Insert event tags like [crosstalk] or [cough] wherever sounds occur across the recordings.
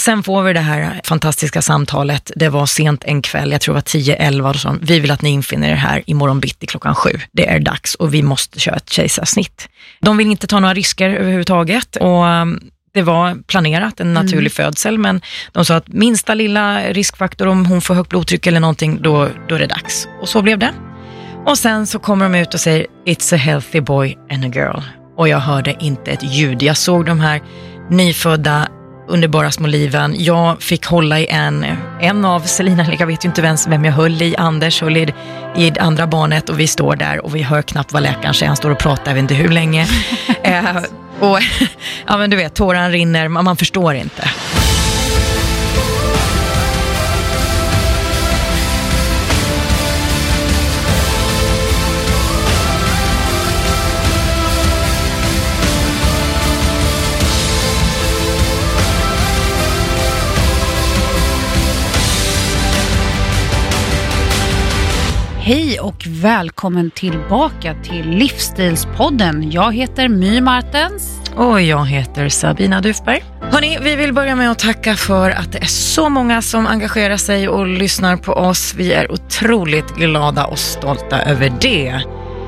Sen får vi det här fantastiska samtalet. Det var sent en kväll, jag tror det var 10-11 och så. Vi vill att ni infinner er här imorgon bitti klockan sju. Det är dags och vi måste köra ett kejsarsnitt. De vill inte ta några risker överhuvudtaget och um, det var planerat, en naturlig mm. födsel, men de sa att minsta lilla riskfaktor, om hon får högt blodtryck eller någonting, då, då är det dags. Och så blev det. Och sen så kommer de ut och säger, it's a healthy boy and a girl. Och jag hörde inte ett ljud. Jag såg de här nyfödda underbara små liven. Jag fick hålla i en, en av Selina, jag vet ju inte ens vem jag höll i, Anders höll i, i andra barnet och vi står där och vi hör knappt vad läkaren säger, han står och pratar, jag vet inte hur länge. [laughs] eh, och [laughs] ja men du vet, tårarna rinner, man förstår inte. Hej och välkommen tillbaka till Livsstilspodden. Jag heter My Martens. Och jag heter Sabina Dufberg. Hörni, vi vill börja med att tacka för att det är så många som engagerar sig och lyssnar på oss. Vi är otroligt glada och stolta över det.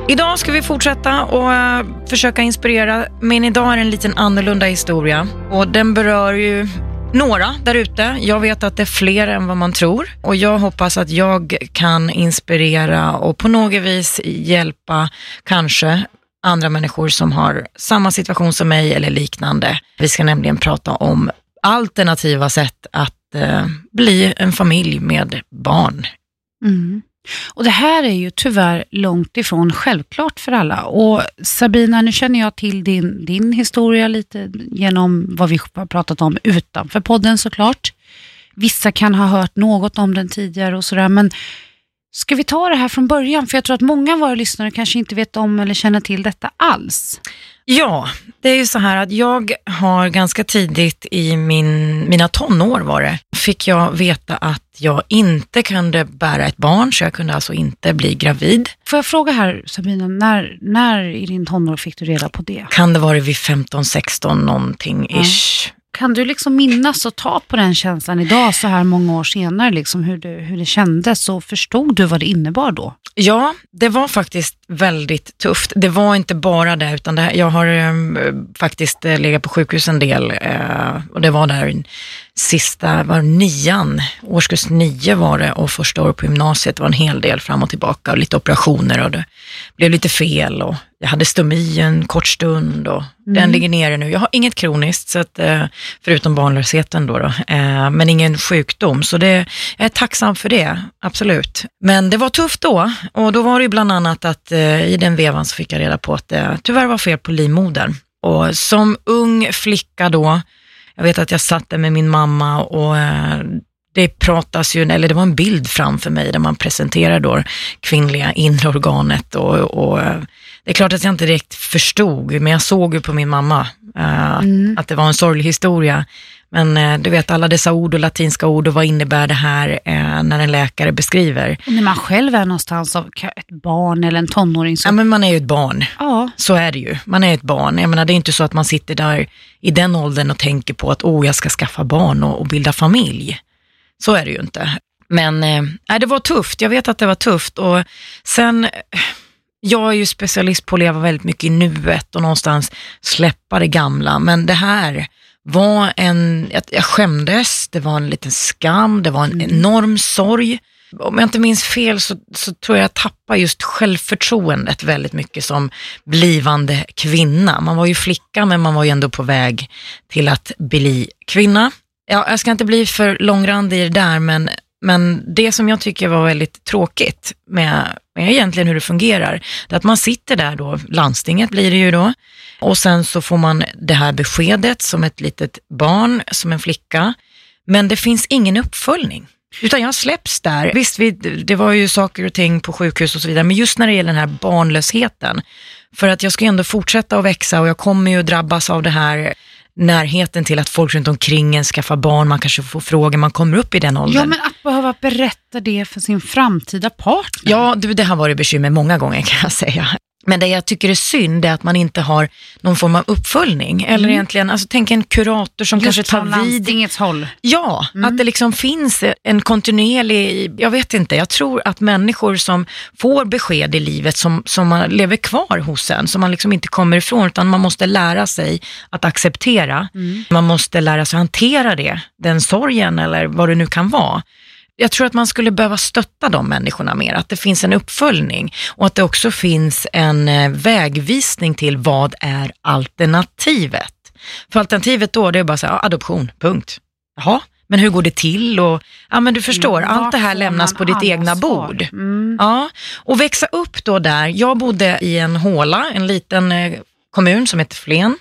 Idag ska vi fortsätta och uh, försöka inspirera, men idag är det en liten annorlunda historia och den berör ju några där ute. Jag vet att det är fler än vad man tror och jag hoppas att jag kan inspirera och på något vis hjälpa kanske andra människor som har samma situation som mig eller liknande. Vi ska nämligen prata om alternativa sätt att eh, bli en familj med barn. Mm. Och Det här är ju tyvärr långt ifrån självklart för alla. Och Sabina, nu känner jag till din, din historia lite genom vad vi har pratat om utanför podden såklart. Vissa kan ha hört något om den tidigare och sådär, men ska vi ta det här från början? För jag tror att många av våra lyssnare kanske inte vet om eller känner till detta alls. Ja, det är ju så här att jag har ganska tidigt i min, mina tonår var det, fick jag veta att jag inte kunde bära ett barn, så jag kunde alltså inte bli gravid. Får jag fråga här Sabina, när, när i din tonår fick du reda på det? Kan det vara vid 15-16 någonting ish. Ja. Kan du liksom minnas och ta på den känslan idag så här många år senare, liksom hur, du, hur det kändes och förstod du vad det innebar då? Ja, det var faktiskt väldigt tufft. Det var inte bara det, utan det, jag har eh, faktiskt eh, legat på sjukhus en del eh, och det var där sista, var nian, årskurs nio var det och första året på gymnasiet var en hel del fram och tillbaka och lite operationer och det blev lite fel och jag hade stomi en kort stund och mm. den ligger nere nu. Jag har inget kroniskt, så att, eh, förutom barnlösheten då, då men ingen sjukdom. Så det, jag är tacksam för det, absolut. Men det var tufft då och då var det bland annat att i den vevan så fick jag reda på att det tyvärr var fel på livmodern. Och som ung flicka då, jag vet att jag satt där med min mamma och det pratas ju, eller det var en bild framför mig där man presenterar då kvinnliga inre organet och, och det är klart att jag inte direkt förstod, men jag såg ju på min mamma uh, mm. att det var en sorglig historia. Men uh, du vet alla dessa ord och latinska ord och vad innebär det här uh, när en läkare beskriver. Och när man själv är någonstans ett barn eller en tonåring. Så... Ja men man är ju ett barn. Ja. Så är det ju. Man är ett barn. Jag menar det är inte så att man sitter där i den åldern och tänker på att oh jag ska skaffa barn och, och bilda familj. Så är det ju inte. Men eh, det var tufft, jag vet att det var tufft och sen jag är ju specialist på att leva väldigt mycket i nuet och någonstans släppa det gamla, men det här var en, jag skämdes, det var en liten skam, det var en mm. enorm sorg. Om jag inte minns fel så, så tror jag jag tappade just självförtroendet väldigt mycket som blivande kvinna. Man var ju flicka men man var ju ändå på väg till att bli kvinna. Ja, jag ska inte bli för långrandig i det där men men det som jag tycker var väldigt tråkigt med, med egentligen hur det fungerar, det är att man sitter där då, landstinget blir det ju då, och sen så får man det här beskedet som ett litet barn, som en flicka, men det finns ingen uppföljning. Utan jag släpps där. Visst, vi, det var ju saker och ting på sjukhus och så vidare, men just när det gäller den här barnlösheten, för att jag ska ju ändå fortsätta att växa och jag kommer ju drabbas av det här närheten till att folk runt omkring en skaffar barn, man kanske får frågor, man kommer upp i den åldern. Ja, men att behöva berätta det för sin framtida partner. Ja, du, det har varit bekymmer många gånger kan jag säga. Men det jag tycker är synd är att man inte har någon form av uppföljning. Eller egentligen, alltså tänk en kurator som Just kanske tar vid. landstingets håll. Ja, att det liksom finns en kontinuerlig, jag vet inte, jag tror att människor som får besked i livet som, som man lever kvar hos en, som man liksom inte kommer ifrån, utan man måste lära sig att acceptera. Man måste lära sig att hantera det, den sorgen eller vad det nu kan vara. Jag tror att man skulle behöva stötta de människorna mer, att det finns en uppföljning och att det också finns en eh, vägvisning till vad är alternativet. För alternativet då, det är bara så här, adoption, punkt. Jaha, men hur går det till? Och, ja, men du förstår, Vart allt det här lämnas på ditt egna bord. Mm. Ja, och växa upp då där. Jag bodde i en håla, en liten eh, kommun som heter Flen.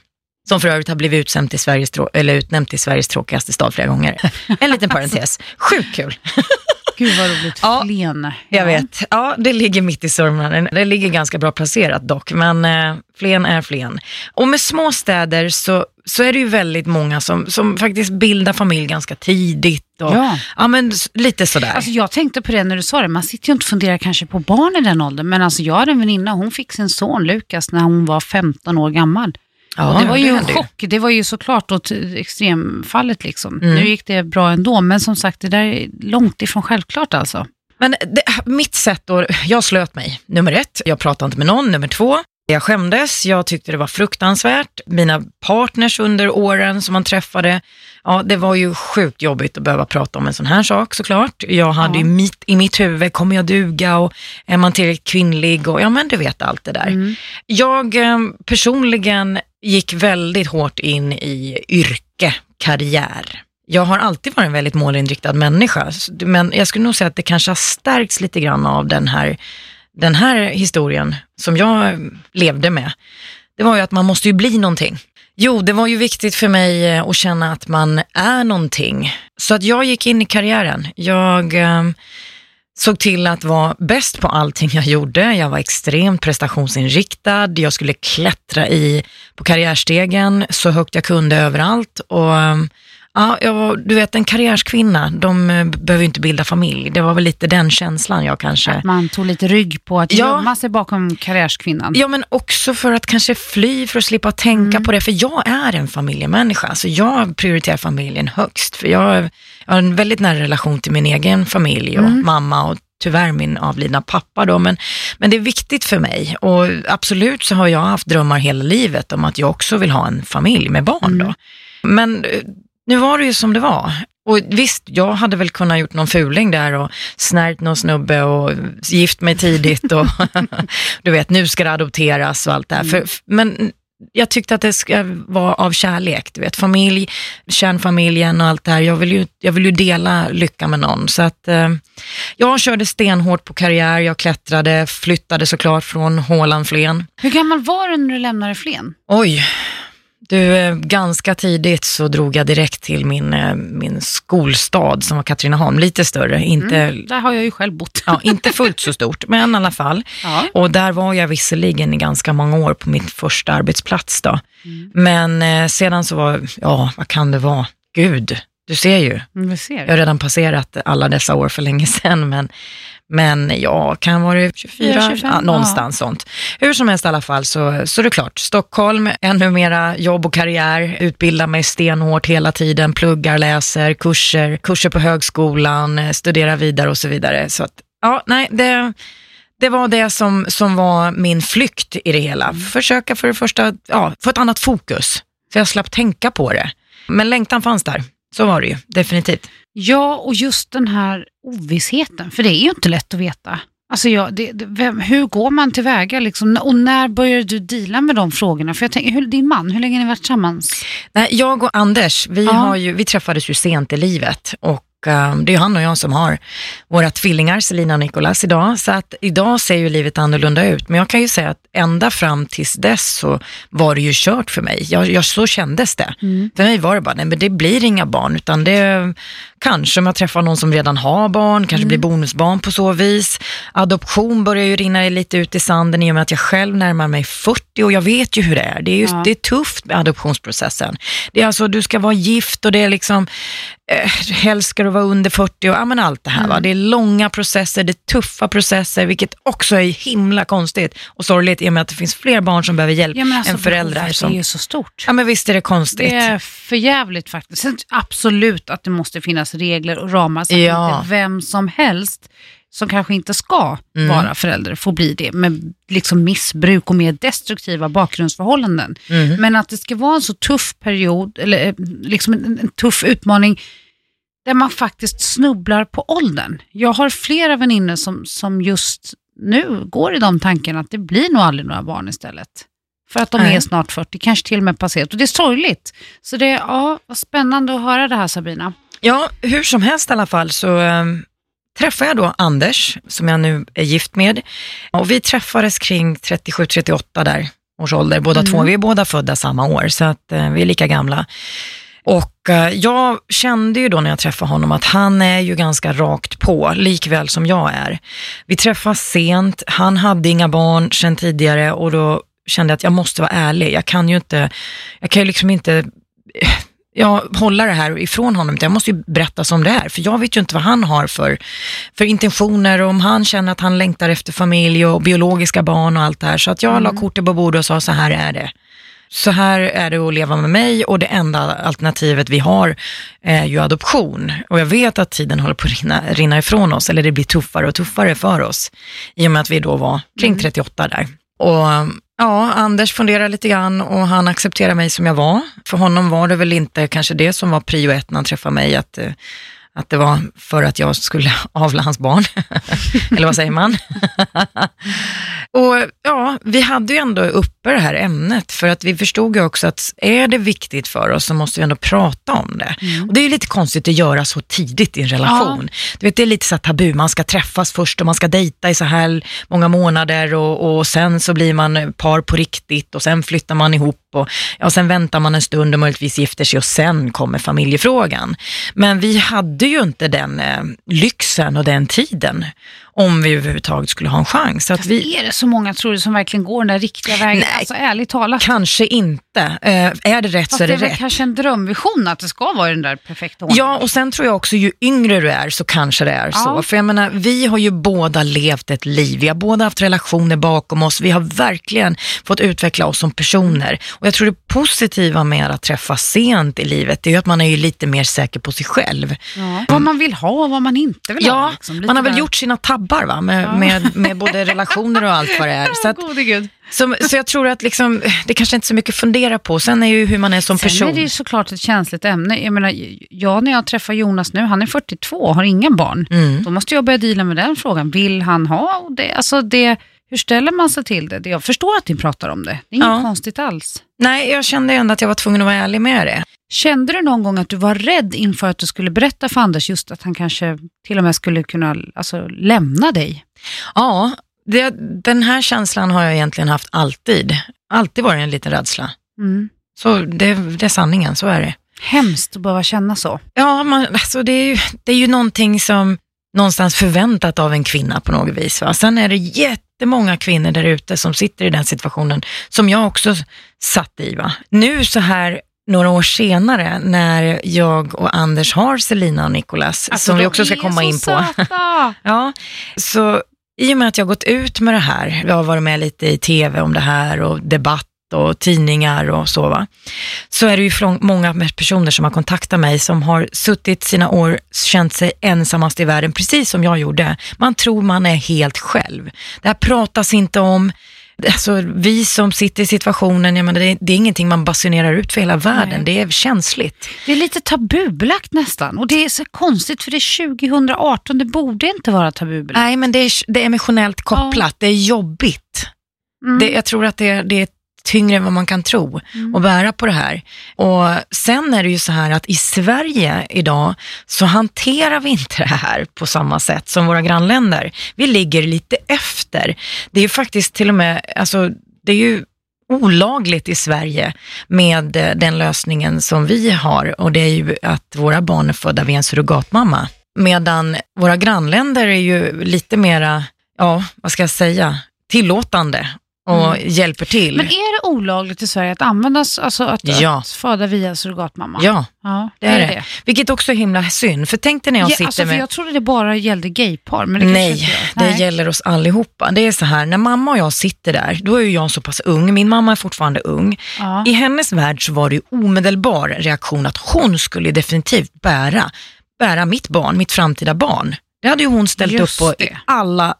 Som för övrigt har blivit utsänd till Sveriges, eller utnämnd till Sveriges tråkigaste stad flera gånger. En liten parentes. Sjukt kul. [laughs] Gud vad roligt. Ja, Flen. Jag vet. Ja, det ligger mitt i Sörmland. Det ligger ganska bra placerat dock, men eh, Flen är Flen. Och med små städer så, så är det ju väldigt många som, som faktiskt bildar familj ganska tidigt. Och, Ja. ja, men lite sådär. Alltså jag tänkte på det när du sa det, man sitter ju inte och funderar kanske på barn i den åldern, men alltså jag hade en väninna, hon fick sin son Lukas när hon var 15 år gammal. Ja, det var ju en chock, det var ju såklart åt extremfallet liksom. Mm. Nu gick det bra ändå, men som sagt det där är långt ifrån självklart alltså. Men det, mitt sätt då, jag slöt mig. Nummer ett, jag pratade inte med någon. Nummer två, jag skämdes, jag tyckte det var fruktansvärt. Mina partners under åren som man träffade, ja det var ju sjukt jobbigt att behöva prata om en sån här sak såklart. Jag hade Ja. ju mitt, i mitt huvud, kommer jag duga och är man tillräckligt kvinnlig och ja men du vet allt det där. Mm. Jag eh, personligen gick väldigt hårt in i yrke, karriär. Jag har alltid varit en väldigt målinriktad människa, men jag skulle nog säga att det kanske har stärkts lite grann av den här, den här historien som jag levde med. Det var ju att man måste ju bli någonting. Jo, det var ju viktigt för mig eh, att känna att man är någonting. Så att jag gick in i karriären. Jag eh, såg till att vara bäst på allting jag gjorde. Jag var extremt prestationsinriktad. Jag skulle klättra i, på karriärstegen så högt jag kunde överallt. Och, ja, var, du vet, en karriärskvinna, de eh, behöver ju inte bilda familj. Det var väl lite den känslan jag kanske... Man tog lite rygg på att Ja. gömma sig bakom karriärskvinnan. Ja, men också för att kanske fly, för att slippa tänka på det. För jag är en familjemänniska, så jag prioriterar familjen högst. För jag, jag har en väldigt nära relation till min egen familj och mamma och tyvärr min avlidna pappa då. Men, men det är viktigt för mig och absolut så har jag haft drömmar hela livet om att jag också vill ha en familj med barn då. Men eh, nu var det ju som det var. Och visst, jag hade väl kunnat gjort någon fuling där och snärjt någon snubbe och gift mig tidigt och [laughs] du vet, nu ska det adopteras och allt det här. För, men jag tyckte att det ska vara av kärlek, du vet, familj, kärnfamiljen och allt det här. Jag vill ju, jag vill ju dela lycka med någon. Så att eh, jag körde stenhårt på karriär, jag klättrade, flyttade såklart från Håland, Flen. Hur gammal var du när du lämnade Flen? Oj, du, eh, ganska tidigt så drog jag direkt till min, eh, min skolstad som var Katrineholm, lite större, inte, Där har jag ju själv bott. ja, inte fullt så stort, men i alla fall. Ja. Och där var jag visserligen i ganska många år på min första arbetsplats då. Mm. Men eh, sedan så var, ja vad kan det vara? Gud, du ser ju. Mm, Vi ser. Jag har redan passerat alla dessa år för länge sedan, men, men ja, kan vara det 24, Ja, 25, ja, någonstans sånt. Hur som helst i alla fall så, så är det klart, Stockholm, ännu mera jobb och karriär, utbildar mig stenhårt hela tiden, pluggar, läser, kurser, kurser på högskolan, eh, studerar vidare och så vidare. Så att, ja, nej, det, det var det som, som var min flykt i det hela. Försöka för det första, ja, få ett annat fokus, så jag slapp tänka på det. Men längtan fanns där, så var det ju, definitivt. Ja, och just den här ovissheten, för det är ju inte lätt att veta. Alltså jag, det, det, vem, hur går man tillväga liksom? Och när började du deala med de frågorna? För jag tänker, hur, din man, hur länge har ni varit tillsammans? Nej, jag och Anders, vi, Ja. har ju, vi träffades ju sent i livet och eh, det är han och jag som har våra tvillingar, Selina och Nicolas idag. Så att idag ser ju livet annorlunda ut. Men jag kan ju säga att ända fram tills dess så var det ju kört för mig. Jag, jag, så kändes det. För mig var det bara, nej men det blir inga barn utan det kanske om jag träffar någon som redan har barn, kanske blir bonusbarn på så vis. Adoption börjar ju rinna lite ut i sanden i och med att jag själv närmar mig 40 och jag vet ju hur det är. Det är, just, Ja. det är tufft med adoptionsprocessen. Det är alltså, du ska vara gift och det är liksom, eh, helst ska du vara under 40 och ja men allt det här va. Det är långa processer, det är tuffa processer, vilket också är himla konstigt och sorgligt i och med att det finns fler barn som behöver hjälp Ja, alltså, än föräldrar. Som, är ju så stort. ja men visst är det konstigt. Det är för jävligt faktiskt. Sen, absolut att det måste finnas regler och ramar så att Ja. inte vem som helst som kanske inte ska Mm. vara förälder får bli det med liksom missbruk och mer destruktiva bakgrundsförhållanden. Mm. Men att det ska vara en så tuff period, eller eh, liksom en, en tuff utmaning där man faktiskt snubblar på åldern. Jag har flera vänner som, som just nu går i de tankarna att det blir nog aldrig några barn istället. För att de Nej. är snart 40, kanske till och med passerat. Och det är sorgligt. Så det är ja, vad spännande att höra det här Sabina. Ja, hur som helst i alla fall så um, träffade jag då Anders, som jag nu är gift med. Och vi träffades kring 37-38 där, års ålder, båda Mm. två. Vi är båda födda samma år, så att eh, vi är lika gamla. Och eh, jag kände ju då när jag träffade honom att han är ju ganska rakt på, likväl som jag är. Vi träffas sent, han hade inga barn sedan tidigare och då kände jag att jag måste vara ärlig. Jag kan ju inte, jag kan ju liksom inte eh, ja, hålla det här ifrån honom. Jag måste ju berätta som det är, för jag vet ju inte vad han har för, för intentioner och om han känner att han längtar efter familj och biologiska barn och allt det här. Så att jag la kortet på bordet och sa så här är det. Så här är det att leva med mig och det enda alternativet vi har är ju adoption. Och jag vet att tiden håller på att rinna, rinna ifrån oss, eller det blir tuffare och tuffare för oss. I och med att vi då var kring 38 där. Och ja, Anders funderar lite grann och han accepterar mig som jag var. För honom var det väl inte kanske det som var prio ett när han träffade mig, att, eh, att det var för att jag skulle [laughs] avla hans barn. [laughs] Eller vad säger man? [laughs] och ja, vi hade ju ändå uppe det här ämnet för att vi förstod ju också att är det viktigt för oss så måste vi ändå prata om det. Och det är ju lite konstigt att göra så tidigt i en relation. Du vet, det är lite så tabu, man ska träffas först och man ska dejta i så här många månader och, och sen så blir man par på riktigt och sen flyttar man ihop och ja, sen väntar man en stund och möjligtvis gifter sig och sen kommer familjefrågan. Men vi hade ju inte den eh, lyxen och den tiden om vi överhuvudtaget skulle ha en chans. Så att vi, Är det så många tror du som verkligen går den där riktiga vägen? Nej. Alltså ärligt talat. kanske inte. Eh, är det rätt Fast så är det det är rätt. kanske en drömvision att det ska vara den där perfekta ordningen. Ja, och sen tror jag också ju yngre du är så kanske det är så. Ja. För jag menar, vi har ju båda levt ett liv, vi har båda haft relationer bakom oss, vi har verkligen fått utveckla oss som personer. Och jag tror det positiva med att träffas sent i livet, det är ju att man är ju lite mer säker på sig själv. Ja. Vad man vill ha och vad man inte vill ha. Ja, liksom. Lite man har väl där- gjort sina tabbar va? Med, med, med både relationer och allt vad det är. [laughs] Så, att, gud. så, så jag tror att liksom, det kanske inte är så mycket att fundera på. Sen är ju hur man är som Sen person. är det ju såklart ett känsligt ämne. Jag menar, jag när jag träffar Jonas nu, han är 42 har inga barn. Mm. Då måste jag börja deala med den frågan. Vill han ha? Och det, alltså det, hur ställer man sig till det? det? Jag förstår att ni pratar om det. Det är inget Ja. konstigt alls. Nej, jag kände ändå att jag var tvungen att vara ärlig med det. Kände du någon gång att du var rädd inför att du skulle berätta för Anders just att han kanske till och med skulle kunna alltså, lämna dig? Ja, det, den här känslan har jag egentligen haft alltid. Alltid varit en liten rädsla. Mm. Så det, det är sanningen, så är det. Hemskt att behöva känna så. Ja, man, alltså det, är ju, det är ju någonting som någonstans förväntat av en kvinna på något vis. Va? Sen är det jättemånga kvinnor där ute som sitter i den situationen som jag också satt i. Va? Nu så här några år senare när jag och Anders har Selina och Nicolas, som vi också ska komma in på. [laughs] Ja, så i och med att jag har gått ut med det här, jag har varit med lite i tv om det här och debatt och tidningar och så, va? så är det ju många personer som har kontaktat mig som har suttit sina år, känt sig ensammast i världen, precis som jag gjorde. Man tror man är helt själv. Det här pratas inte om. Alltså, vi som sitter i situationen, jag menar, det, är, det är ingenting man basunerar ut för hela världen, Nej. det är känsligt. Det är lite tabubelagt nästan. Och det är så konstigt för det är 2018, det borde inte vara tabubelagt. Nej, men det är, det är emotionellt kopplat, det är jobbigt. Mm. Det, jag tror att det, det är tyngre än vad man kan tro att bära på det här. Och sen är det ju så här att i Sverige idag så hanterar vi inte det här på samma sätt som våra grannländer. Vi ligger lite efter. Det är ju faktiskt till och med, alltså det är ju olagligt i Sverige med eh, den lösningen som vi har och det är ju att våra barn är födda vid en surrogatmamma. Medan våra grannländer är ju lite mera, ja vad ska jag säga, tillåtande och hjälper till. Men är det olagligt i Sverige att använda, alltså att, Ja. att föda via surrogatmamma? Ja, ja det är det. Vilket också är himla synd. För tänk dig när jag Ja, sitter alltså, för med... jag trodde det bara gällde gaypar. Men det Nej, inte gör. det gäller oss allihopa. Det är så här, när mamma och jag sitter där, då är ju jag så pass ung, min mamma är fortfarande ung. Ja. I hennes värld så var det ju omedelbar reaktion att hon skulle definitivt bära, bära mitt barn, mitt framtida barn. Det hade ju hon ställt Just upp på i det. alla,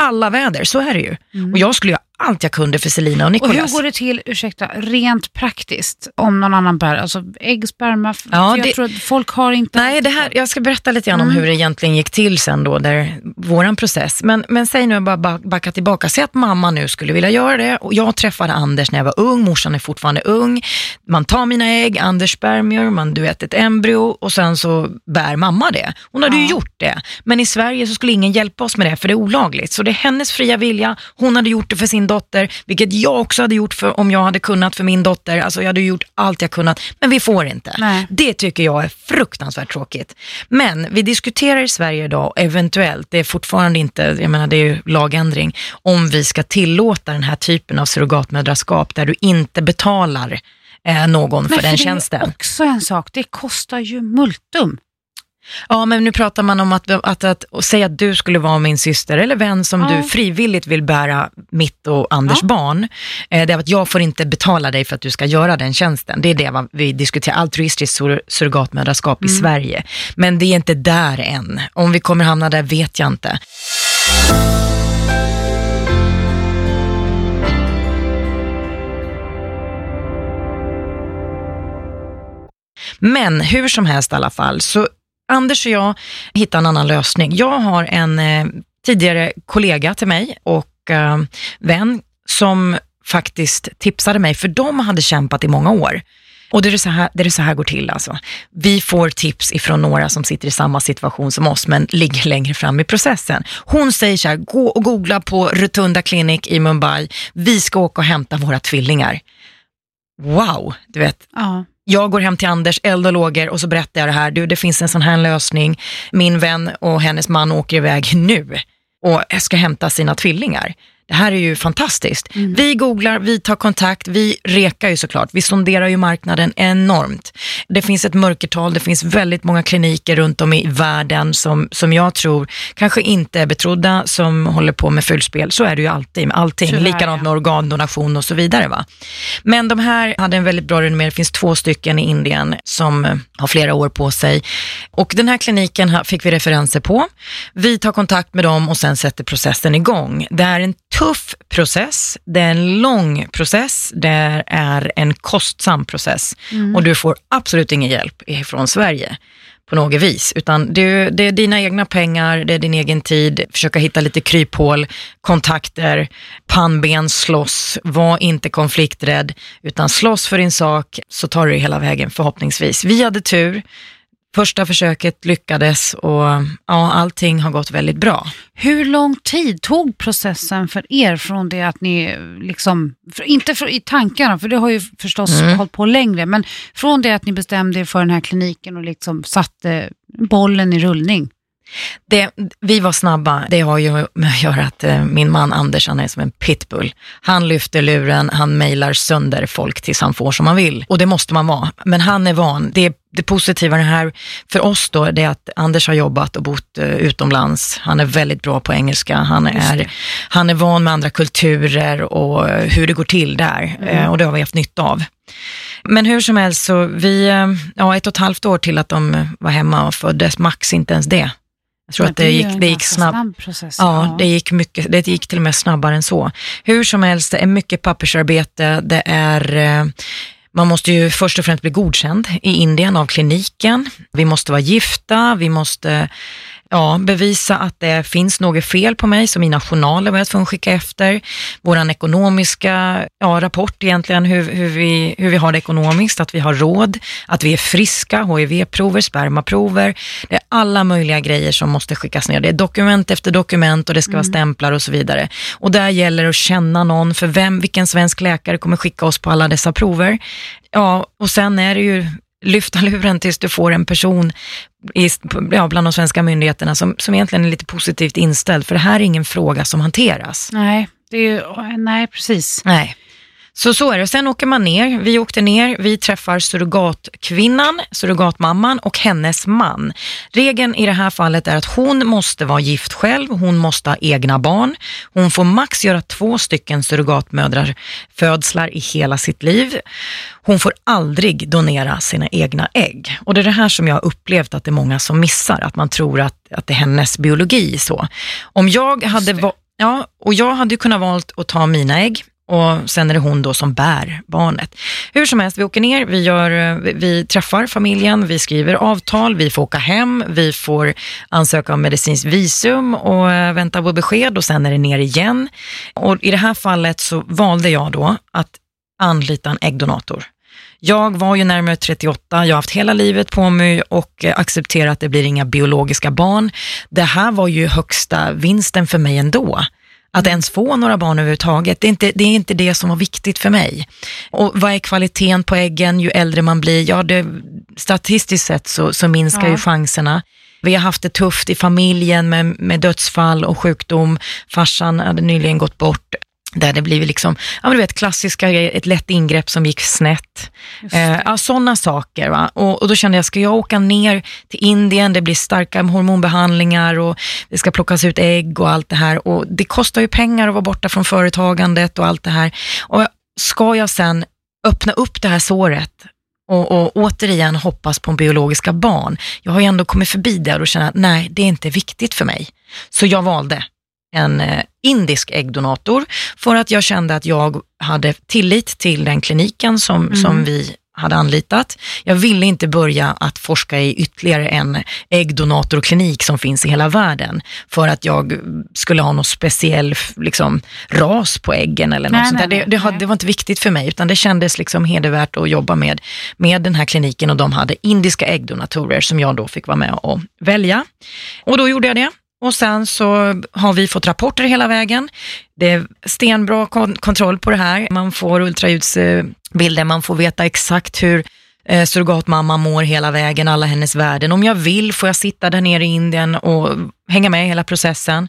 alla väder, så är det ju. Och jag skulle göra allt jag kunde för Selina och Och Nicolas. hur går det till, ursäkta, rent praktiskt om någon annan bär, alltså ägg, sperma? Ja, jag det- tror att folk har inte... Nej, det här, jag ska berätta lite grann om Mm. hur det egentligen gick till sen då, där våran process. Men, men säg nu bara ba- backa tillbaka, säg att mamma nu skulle vilja göra det och jag träffade Anders när jag var ung, morsan är fortfarande ung. Man tar mina ägg, Anders spermier, man du vet ett embryo och sen så bär mamma det. Hon hade ju Ja. gjort det, men i Sverige så skulle ingen hjälpa oss med det för det är olagligt. Så det är hennes fria vilja, hon hade gjort det för sin dotter, vilket jag också hade gjort för, om jag hade kunnat för min dotter. Alltså jag hade gjort allt jag kunnat, men vi får inte. Nej. Det tycker jag är fruktansvärt tråkigt. Men vi diskuterar i Sverige idag, eventuellt, det är fortfarande inte, jag menar det är ju lagändring, om vi ska tillåta den här typen av surrogatmödraskap där du inte betalar eh, någon Men för den det är tjänsten. också en sak, det kostar ju multum. Ja, men nu pratar man om att, att, att, att säga att du skulle vara min syster eller vän som Ja. du frivilligt vill bära mitt och Anders Ja. barn. Eh, det är att jag får inte betala dig för att du ska göra den tjänsten. Det är det vi diskuterar, altruistiskt sur, surrogatmödraskap Mm. i Sverige. Men det är inte där än. Om vi kommer hamna där vet jag inte. Men hur som helst i alla fall, så Anders och jag hittade en annan lösning. Jag har en eh, tidigare kollega till mig och eh, vän som faktiskt tipsade mig, för de hade kämpat i många år. Och det är så här det, är så här går till alltså. Vi får tips ifrån några som sitter i samma situation som oss, men ligger längre fram i processen. Hon säger så här, gå och googla på Rotunda Clinic i Mumbai. Vi ska åka och hämta våra tvillingar. Wow, du vet, Ja jag går hem till Anders, eld och lågor och så berättar jag det här. Du, det finns en sån här lösning. Min vän och hennes man åker iväg nu och ska hämta sina tvillingar. Det här är ju fantastiskt. Vi googlar, vi tar kontakt, vi rekar ju såklart. Vi sonderar ju marknaden enormt. Det finns ett mörkertal, det finns väldigt många kliniker runt om i världen som, som jag tror kanske inte är betrodda, som håller på med fullspel. Så är det ju alltid med allting. Tyvärr, Likadant med organdonation och så vidare. Va? Men de här hade en väldigt bra renommé. Det finns två stycken i Indien som eh, har flera år på sig. Och den här kliniken fick vi referenser på. Vi tar kontakt med dem och sen sätter processen igång. Det är en tuff process, det är en lång process, det är en kostsam process. Och du får absolut ingen hjälp från Sverige på något vis, utan det, det är dina egna pengar, det är din egen tid, försöka hitta lite kryphål, kontakter, pannben, slåss, var inte konflikträdd, utan slåss för din sak så tar du hela vägen förhoppningsvis. Vi hade tur, första försöket lyckades och ja, allting har gått väldigt bra. Hur lång tid tog processen för er från det att ni, liksom, för, inte för, i tankarna, för det har ju förstås Mm. hållit på längre, men från det att ni bestämde er för den här kliniken och liksom satte bollen i rullning? Det, vi var snabba. Det har ju med att göra att eh, min man Anders, han är som en pitbull. Han lyfter luren, han mejlar sönder folk tills han får som han vill. Och det måste man vara. Men han är van. Det, det positiva här för oss då, det är att Anders har jobbat och bott eh, utomlands. Han är väldigt bra på engelska. Han är, det. han är van med andra kulturer och eh, hur det går till där. Eh, och det har vi haft nytta av. Men hur som helst, så vi, eh, ja ett och ett halvt år till att de var hemma och föddes, max inte ens det. Jag tror att det ju gick, det gick snabbt. snabb process. Ja, det gick, mycket, det gick till och med snabbare än så. Hur som helst, det är mycket pappersarbete. Det är, eh, man måste ju först och främst bli godkänd i Indien av kliniken. Vi måste vara gifta, vi måste ja, bevisa att det finns något fel på mig, så mina journaler var jag tvungen att skicka efter. Vår ekonomiska ja, rapport egentligen, hur, hur, vi, hur vi har det ekonomiskt, att vi har råd, att vi är friska, HIV-prover, spermaprover. Det är alla möjliga grejer som måste skickas ner. Det är dokument efter dokument och det ska vara stämplar och så vidare. Och där gäller det att känna någon, för vem, vilken svensk läkare kommer skicka oss på alla dessa prover? Ja, och sen är det ju lyfta luren tills du får en person i, ja, bland de svenska myndigheterna som, som egentligen är lite positivt inställd, för det här är ingen fråga som hanteras. Nej, det är ju, nej precis. Nej. Så så är det. Sen åker man ner. Vi åkte ner. Vi träffar surrogatkvinnan, surrogatmamman och hennes man. Regeln i det här fallet är att hon måste vara gift själv. Hon måste ha egna barn. Hon får max göra två stycken surrogatmödrar födslar i hela sitt liv. Hon får aldrig donera sina egna ägg. Och det är det här som jag har upplevt att det är många som missar. Att man tror att, att det är hennes biologi så. Om jag hade Ja, och jag hade kunnat valt att ta mina ägg och sen är det hon då som bär barnet. Hur som helst, vi åker ner, vi, gör, vi, träffar familjen, vi skriver avtal, vi får åka hem, vi får ansöka om medicinskt visum och eh, vänta på besked och sen är det ner igen. Och i det här fallet så valde jag då att anlita en äggdonator. Jag var ju närmare 38, jag har haft hela livet på mig och eh, accepterat att det blir inga biologiska barn. Det här var ju högsta vinsten för mig ändå. Att ens få några barn överhuvudtaget, det är, inte, det är inte det som var viktigt för mig. Och vad är kvaliteten på äggen ju äldre man blir? Ja, det, statistiskt sett så, så minskar Ja. ju chanserna. Vi har haft det tufft i familjen med, med dödsfall och sjukdom. Farsan hade nyligen gått bort. Där det blivit liksom, ja men du vet klassiska, ett lätt ingrepp som gick snett. Eh, ja, sådana saker. Va? Och, och då kände jag, ska jag åka ner till Indien, det blir starka hormonbehandlingar och det ska plockas ut ägg och allt det här. Och det kostar ju pengar att vara borta från företagandet och allt det här. Och ska jag sen öppna upp det här såret och, och återigen hoppas på biologiska barn. Jag har ju ändå kommit förbi det och känner att nej, det är inte viktigt för mig. Så jag valde en eh, indisk äggdonator för att jag kände att jag hade tillit till den kliniken som, Mm. som vi hade anlitat. Jag ville inte börja att forska i ytterligare en äggdonatorklinik som finns i hela världen för att jag skulle ha någon speciell liksom, ras på äggen eller något Nej, sånt nej, Det, nej, det, nej. det var inte viktigt för mig utan det kändes liksom hedervärt att jobba med, med den här kliniken och de hade indiska äggdonatorer som jag då fick vara med och välja. Och då gjorde jag det. Och sen så har vi fått rapporter hela vägen. Det är stenbra kon- kontroll på det här. Man får ultraljudsbilder, man får veta exakt hur eh, surrogatmamma mår hela vägen, alla hennes värden. Om jag vill får jag sitta där nere i Indien och hänga med i hela processen.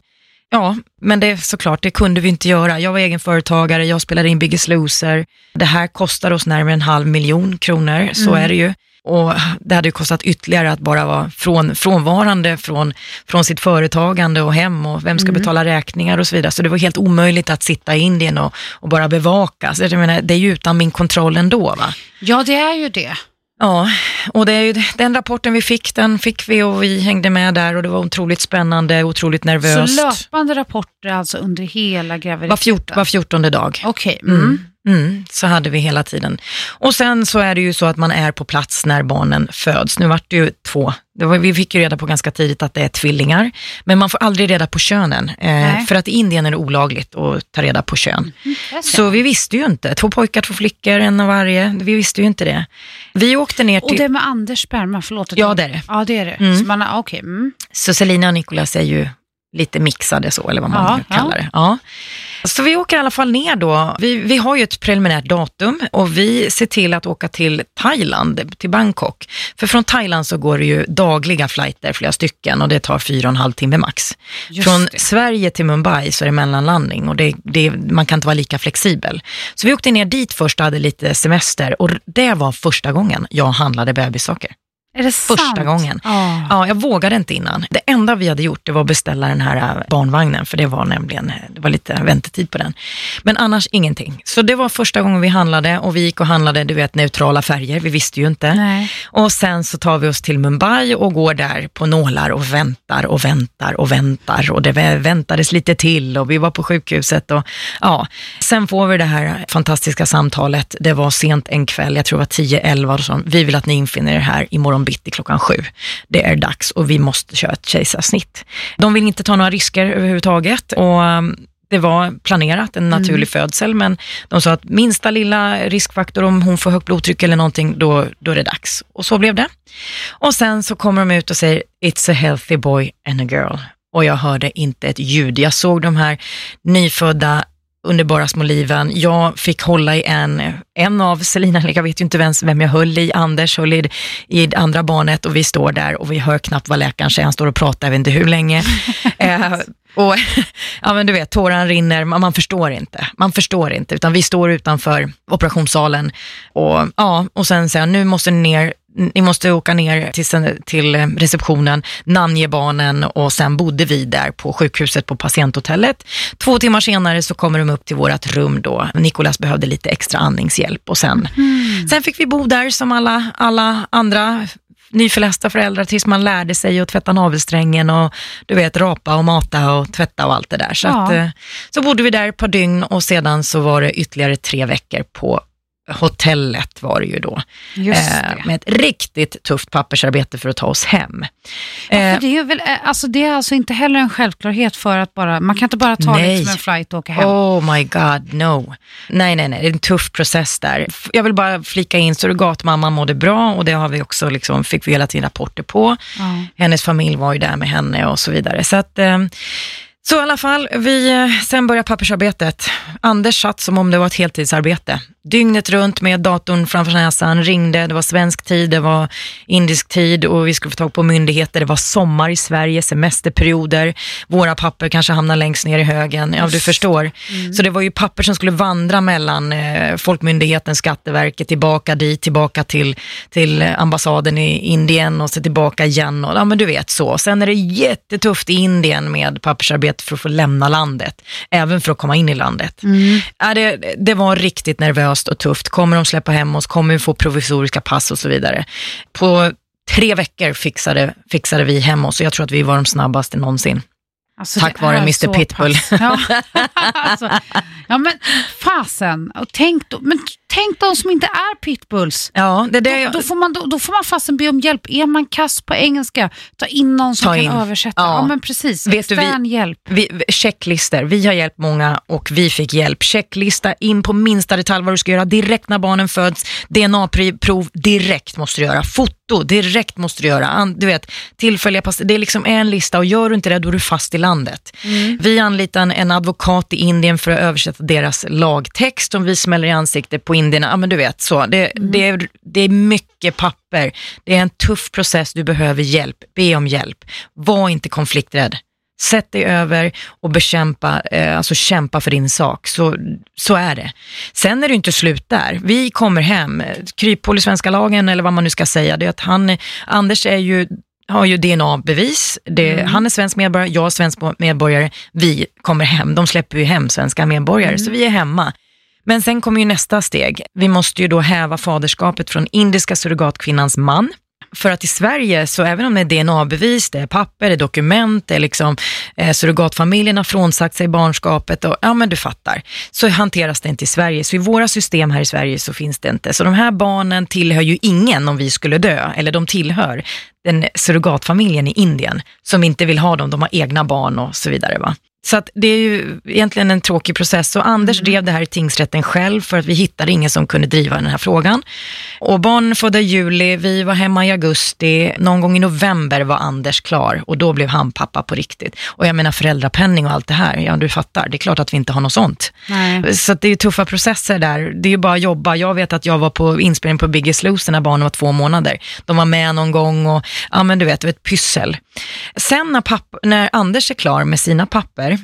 Ja, men det såklart, det kunde vi inte göra. Jag var egenföretagare, jag spelade in Biggest Loser. Det här kostar oss närmare en halv miljon kronor, så är det ju. Och det hade ju kostat ytterligare att bara vara från, frånvarande från, från sitt företagande och hem och vem ska betala räkningar och så vidare. Så det var helt omöjligt att sitta i Indien och, och bara bevaka. Så jag menar, det är ju utan min kontroll ändå. Va? Ja, det är ju det. Ja, och det är ju, den rapporten vi fick, den fick vi och vi hängde med där och det var otroligt spännande, otroligt nervöst. Så löpande rapporter alltså under hela var, graviditeten? fjort, var fjortonde dag. Okej. Mm. Mm. Mm, så hade vi hela tiden. Och sen så är det ju så att man är på plats när barnen föds. Nu vart det ju två, det var, vi fick ju reda på ganska tidigt att det är tvillingar, men man får aldrig reda på könen. Eh, för att i Indien är det olagligt att ta reda på kön. Jag ser. Så vi visste ju inte, två pojkar, två flickor, en av varje, vi visste ju inte det. Vi åkte ner Och till, det med Anders sperma, förlåt. Ja, det är det. Ja, det är det. Mm. Så man, okej. Mm. så Selina och Nicolas är ju lite mixade så, eller vad man Ja, kallar det. Ja. Så vi åker i alla fall ner då. Vi, vi har ju ett preliminärt datum och vi ser till att åka till Thailand, till Bangkok. För från Thailand så går det ju dagliga flighter, flera stycken, och det tar fyra och en halv timme max. Just från det. Sverige till Mumbai så är det mellanlandning och det, det, man kan inte vara lika flexibel. Så vi åkte ner dit först och hade lite semester och det var första gången jag handlade bebissaker. Är det Första sant? gången. Ja. Ja, jag vågade inte innan. Det enda vi hade gjort det var att beställa den här äh, barnvagnen, för det var nämligen, det var lite väntetid på den. Men annars ingenting. Så det var första gången vi handlade och vi gick och handlade, du vet, neutrala färger. Vi visste ju inte. Nej. Och sen så tar vi oss till Mumbai och går där på nålar och väntar och väntar och väntar och det vä- väntades lite till och vi var på sjukhuset och ja. Sen får vi det här fantastiska samtalet. Det var sent en kväll, jag tror det var 10-11 och så. Vi vill att ni infinner er här imorgon bitti klockan sju. Det är dags och vi måste köra ett kejsarsnitt. De vill inte ta några risker överhuvudtaget och um, det var planerat, en naturlig födsel, men de sa att minsta lilla riskfaktor, om hon får högt blodtryck eller någonting, då, då är det dags. Och så blev det. Och sen så kommer de ut och säger, it's a healthy boy and a girl. Och jag hörde inte ett ljud. Jag såg de här nyfödda underbara små liven. Jag fick hålla i en, en av Selina, jag vet ju inte vem, vem jag höll i, Anders höll i, i det andra barnet och vi står där och vi hör knappt vad läkaren säger, han står och pratar, jag vet inte hur länge. [laughs] eh, Och [laughs] ja, men du vet, tårarna rinner, man, man förstår inte. Man förstår inte, utan vi står utanför operationssalen och, ja, och sen säger nu måste ni ner, ni måste åka ner till, till receptionen, namnge barnen och sen bodde vi där på sjukhuset på patienthotellet. Två timmar senare så kommer de upp till vårt rum då. Nikolas behövde lite extra andningshjälp och sen, mm. sen fick vi bo där som alla, alla andra nyförlästa föräldrar tills man lärde sig att tvätta navelsträngen och du vet rapa och mata och tvätta och allt det där. Så, ja. att, eh, så bodde vi där ett par dygn och sedan så var det ytterligare tre veckor på hotellet var det ju då. Eh, med ett riktigt tufft pappersarbete för att ta oss hem. Ja, eh, det, är väl, eh, alltså, det är alltså inte heller en självklarhet för att bara, man kan inte bara ta nej. liksom en flight och åka hem. Oh my god, no. Nej, nej, nej, det är en tuff process där. Jag vill bara flika in, surrogatmamman mådde bra och det har vi också, liksom, fick vi hela tiden rapporter på. Ja. Hennes familj var ju där med henne och så vidare. Så att, eh, så i alla fall, vi, sen började pappersarbetet. Anders satt som om det var ett heltidsarbete dygnet runt med datorn framför näsan, ringde, det var svensk tid, det var indisk tid och vi skulle få tag på myndigheter, det var sommar i Sverige, semesterperioder, våra papper kanske hamnar längst ner i högen, ja du förstår. Mm. Så det var ju papper som skulle vandra mellan eh, Folkmyndigheten, Skatteverket, tillbaka dit, tillbaka till, till ambassaden i Indien och så tillbaka igen och ja men du vet så. Sen är det jättetufft i Indien med pappersarbete för att få lämna landet, även för att komma in i landet. Mm. Ja, det, det var riktigt nervöst seriöst och tufft. Kommer de släppa hem oss? Kommer vi få provisoriska pass och så vidare? På tre veckor fixade, fixade vi hem oss och jag tror att vi var de snabbaste någonsin. Alltså, Tack vare Mr Pitbull. Ja. [laughs] alltså, ja men fasen, och tänk, men tänk de som inte är pitbulls. Ja, det, det, då, då, får man, då, då, får man fasen be om hjälp. Är man kass på engelska, ta in någon som kan översätta. Ja. ja. men precis, Vet extern du, vi, hjälp. Vi, checklister, vi har hjälpt många och vi fick hjälp. Checklista in på minsta detalj vad du ska göra direkt när barnen föds. DNA-prov direkt måste du göra. Foto direkt måste du göra. Du vet, tillfälliga pass. Det är liksom en lista och gör du inte det då är du fast i landet. Mm. Vi anlitar en advokat i Indien för att översätta deras lagtext som vi smäller i ansiktet på indierna. Ja men du vet så. Det, mm. det, är, det är mycket papper. Det är en tuff process. Du behöver hjälp. Be om hjälp. Var inte konflikträdd. Sätt dig över och bekämpa, eh, alltså kämpa för din sak. Så, så är det. Sen är det inte slut där. Vi kommer hem. Kryphål i svenska lagen eller vad man nu ska säga, det är att han, Anders är ju har ju DNA-bevis. Mm. Han är svensk medborgare, jag är svensk medborgare. Vi kommer hem. De släpper ju hem svenska medborgare, mm. så vi är hemma. Men sen kommer ju nästa steg. Vi måste ju då häva faderskapet från indiska surrogatkvinnans man. För att i Sverige, så även om det är DNA-bevis, det är papper, det är dokument, det är liksom eh, surrogatfamiljen har frånsagt sig barnskapet och ja men du fattar, så hanteras det inte i Sverige. Så i våra system här i Sverige så finns det inte. Så de här barnen tillhör ju ingen om vi skulle dö, eller de tillhör den surrogatfamiljen i Indien som inte vill ha dem, de har egna barn och så vidare. Va? Så att det är ju egentligen en tråkig process. Och Anders mm. drev det här i tingsrätten själv för att vi hittade ingen som kunde driva den här frågan. Och barn födda i juli, vi var hemma i augusti, någon gång i november var Anders klar och då blev han pappa på riktigt. Och jag menar föräldrapenning och allt det här, ja du fattar, det är klart att vi inte har något sånt. Nej. Så det är ju tuffa processer där, det är ju bara att jobba. Jag vet att jag var på inspelning på Biggest Loser när barnen var två månader. De var med någon gång och, ja men du vet, det var ett pyssel. Sen när, pappa, när Anders är klar med sina papper,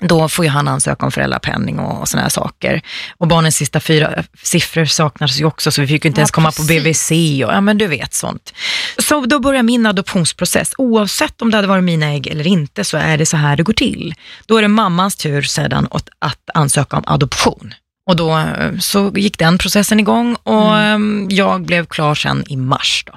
då får ju han ansöka om föräldrapenning och, och sådana här saker. Och barnens sista fyra siffror saknades ju också, så vi fick ju inte ja, ens komma precis. på BVC och ja men du vet sånt. Så då börjar min adoptionsprocess. Oavsett om det hade varit mina ägg eller inte så är det så här det går till. Då är det mammans tur sedan att, att ansöka om adoption. Och då eh, så gick den processen igång och mm. Ehm, jag blev klar sen i mars. Då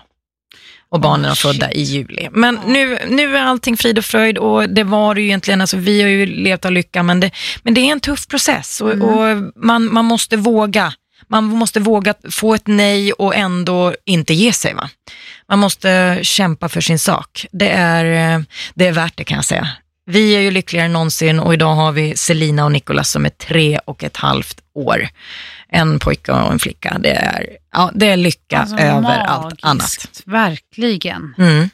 och barnen är födda i juli. Men nu, nu är allting frid och fröjd och det var det ju egentligen, alltså vi har ju levt av lycka, men det, men det är en tuff process och, mm. och man, man måste våga. Man måste våga få ett nej och ändå inte ge sig. Va? Man måste kämpa för sin sak. Det är, det är värt det kan jag säga. Vi är ju lyckligare än någonsin och idag har vi Selina och Nikolas som är tre och ett halvt år. En pojke och en flicka. Det är, ja, det är lycka alltså, över magiskt, allt annat. Verkligen. Mm.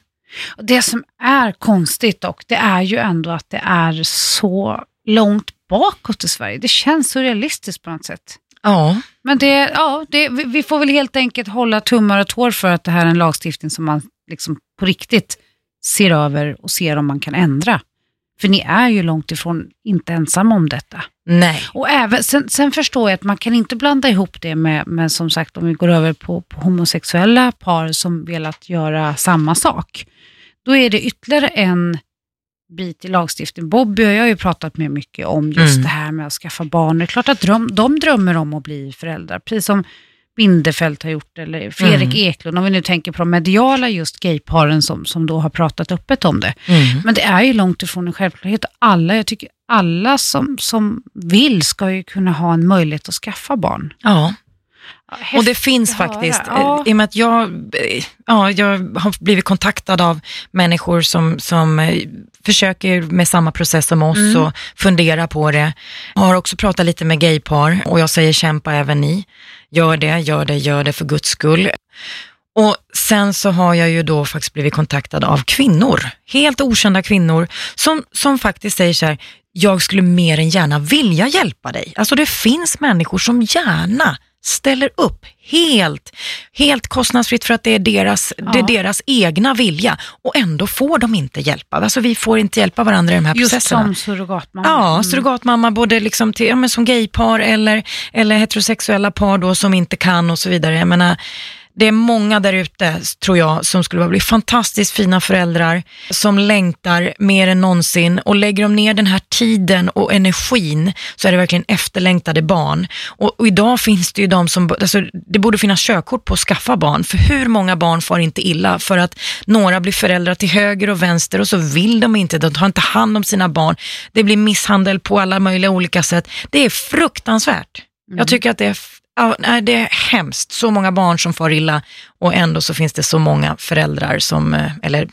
Och det som är konstigt dock, det är ju ändå att det är så långt bakåt i Sverige. Det känns så realistiskt på något sätt. Ja. Men det, ja, det, vi får väl helt enkelt hålla tummar och tår för att det här är en lagstiftning som man liksom på riktigt ser över och ser om man kan ändra. För ni är ju långt ifrån inte ensamma om detta. Nej. Och även, sen, sen förstår jag att man kan inte blanda ihop det med, med som sagt om vi går över på, på homosexuella par som velat göra samma sak. Då är det ytterligare en bit i lagstiftning. Bobby och jag har ju pratat med mycket om just Mm. det här med att skaffa barn. Det är klart att dröm, de drömmer om att bli föräldrar, precis som Bindefeld har gjort, eller Fredrik Mm. Eklund, om vi nu tänker på de mediala just gayparen som, som då har pratat öppet om det. Mm. Men det är ju långt ifrån en självklarhet. Alla, jag tycker alla som, som vill ska ju kunna ha en möjlighet att skaffa barn. Ja. Och det Häftigt finns faktiskt, Ja. eh, i och med att jag, eh, ja, jag har blivit kontaktad av människor som, som eh, försöker med samma process som oss Mm. och funderar på det. Jag har också pratat lite med gaypar och jag säger kämpa även ni. Gör det, gör det, gör det för guds skull. Och sen så har jag ju då faktiskt blivit kontaktad av kvinnor, helt okända kvinnor, som, som faktiskt säger så här, jag skulle mer än gärna vilja hjälpa dig. Alltså det finns människor som gärna ställer upp helt, helt kostnadsfritt för att det är, deras, det är Ja. deras egna vilja och ändå får de inte hjälpa. Alltså vi får inte hjälpa varandra i de här Just processerna. som surrogatmamma. Ja, Mm. surrogatmamma både liksom till, ja, som gaypar eller, eller heterosexuella par då som inte kan och så vidare. Jag menar, det är många där ute, tror jag, som skulle bli fantastiskt fina föräldrar, som längtar mer än någonsin och lägger de ner den här tiden och energin så är det verkligen efterlängtade barn. Och, och idag finns det ju de som, alltså, det borde finnas körkort på att skaffa barn, för hur många barn får inte illa för att några blir föräldrar till höger och vänster och så vill de inte, de tar inte hand om sina barn. Det blir misshandel på alla möjliga olika sätt. Det är fruktansvärt. Jag tycker att det är, ja, nej, det är hemskt. Så många barn som far illa och ändå så finns det så många föräldrar som, eh, eller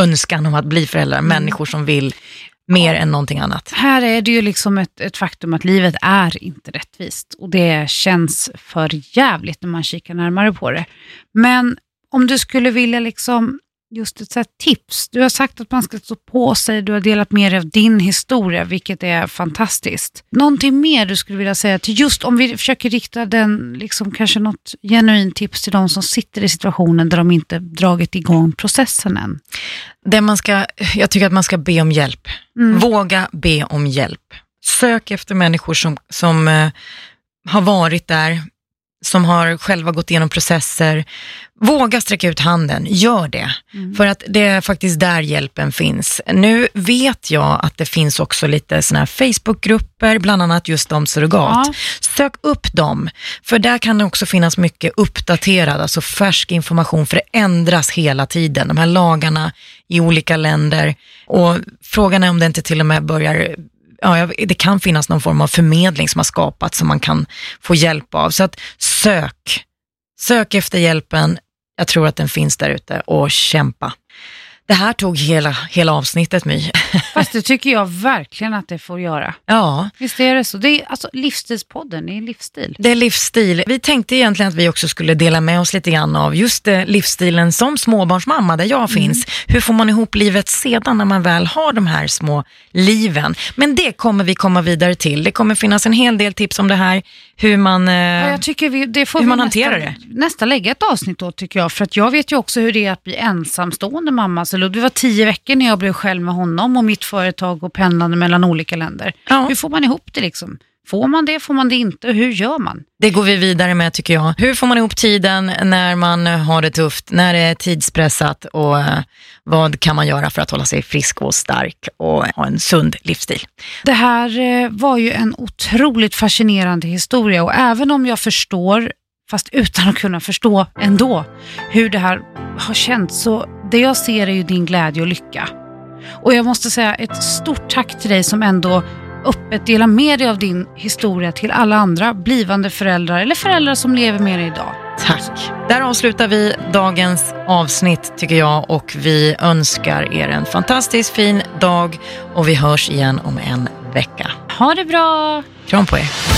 önskan om att bli föräldrar, människor som vill mer än någonting annat. Här är det ju liksom ett, ett faktum att livet är inte rättvist och det känns för jävligt när man kikar närmare på det. Men om du skulle vilja liksom just ett så tips. Du har sagt att man ska stå på sig, du har delat med dig av din historia, vilket är fantastiskt. Någonting mer du skulle vilja säga till just om vi försöker rikta den, liksom kanske något genuint tips till de som sitter i situationen där de inte dragit igång processen än. Det man ska, jag tycker att man ska be om hjälp. Mm. Våga be om hjälp. Sök efter människor som, som eh, har varit där, som har själva gått igenom processer. Våga sträcka ut handen, gör det. Mm. För att det är faktiskt där hjälpen finns. Nu vet jag att det finns också lite såna här Facebookgrupper, bland annat just om surrogat. Ja. Sök upp dem, för där kan det också finnas mycket uppdaterad, alltså färsk information, för det ändras hela tiden. De här lagarna i olika länder och frågan är om det inte till och med börjar Ja, det kan finnas någon form av förmedling som har skapats som man kan få hjälp av. Så att sök, sök efter hjälpen. Jag tror att den finns där ute och kämpa. Det här tog hela, hela avsnittet My. [laughs] Fast det tycker jag verkligen att det får göra. Ja, Visst är det så? Det är alltså livsstilspodden, det är livsstil. det är livsstil. Vi tänkte egentligen att vi också skulle dela med oss lite grann av just det, livsstilen som småbarnsmamma där jag finns. Hur får man ihop livet sedan när man väl har de här små liven? Men det kommer vi komma vidare till. Det kommer finnas en hel del tips om det här, hur man... Eh, Ja, jag tycker vi, det får hur vi man nästa, hanterar det. nästa lägga ett avsnitt då tycker jag. För att jag vet ju också hur det är att bli ensamstående mamma. Så Ludvig var tio veckor när jag blev själv med honom och mitt företag och pendlande mellan olika länder. Ja. Hur får man ihop det liksom? Får man det, får man det inte? Hur gör man? Det går vi vidare med tycker jag. Hur får man ihop tiden när man har det tufft, när det är tidspressat och eh, vad kan man göra för att hålla sig frisk och stark och ha en sund livsstil? Det här eh, var ju en otroligt fascinerande historia och även om jag förstår, fast utan att kunna förstå ändå, hur det här har känts så det jag ser är ju din glädje och lycka. Och jag måste säga ett stort tack till dig som ändå öppet delar med dig av din historia till alla andra blivande föräldrar eller föräldrar som lever med dig idag. Tack. Där avslutar vi dagens avsnitt tycker jag och vi önskar er en fantastiskt fin dag och vi hörs igen om en vecka. Ha det bra! Kram på er.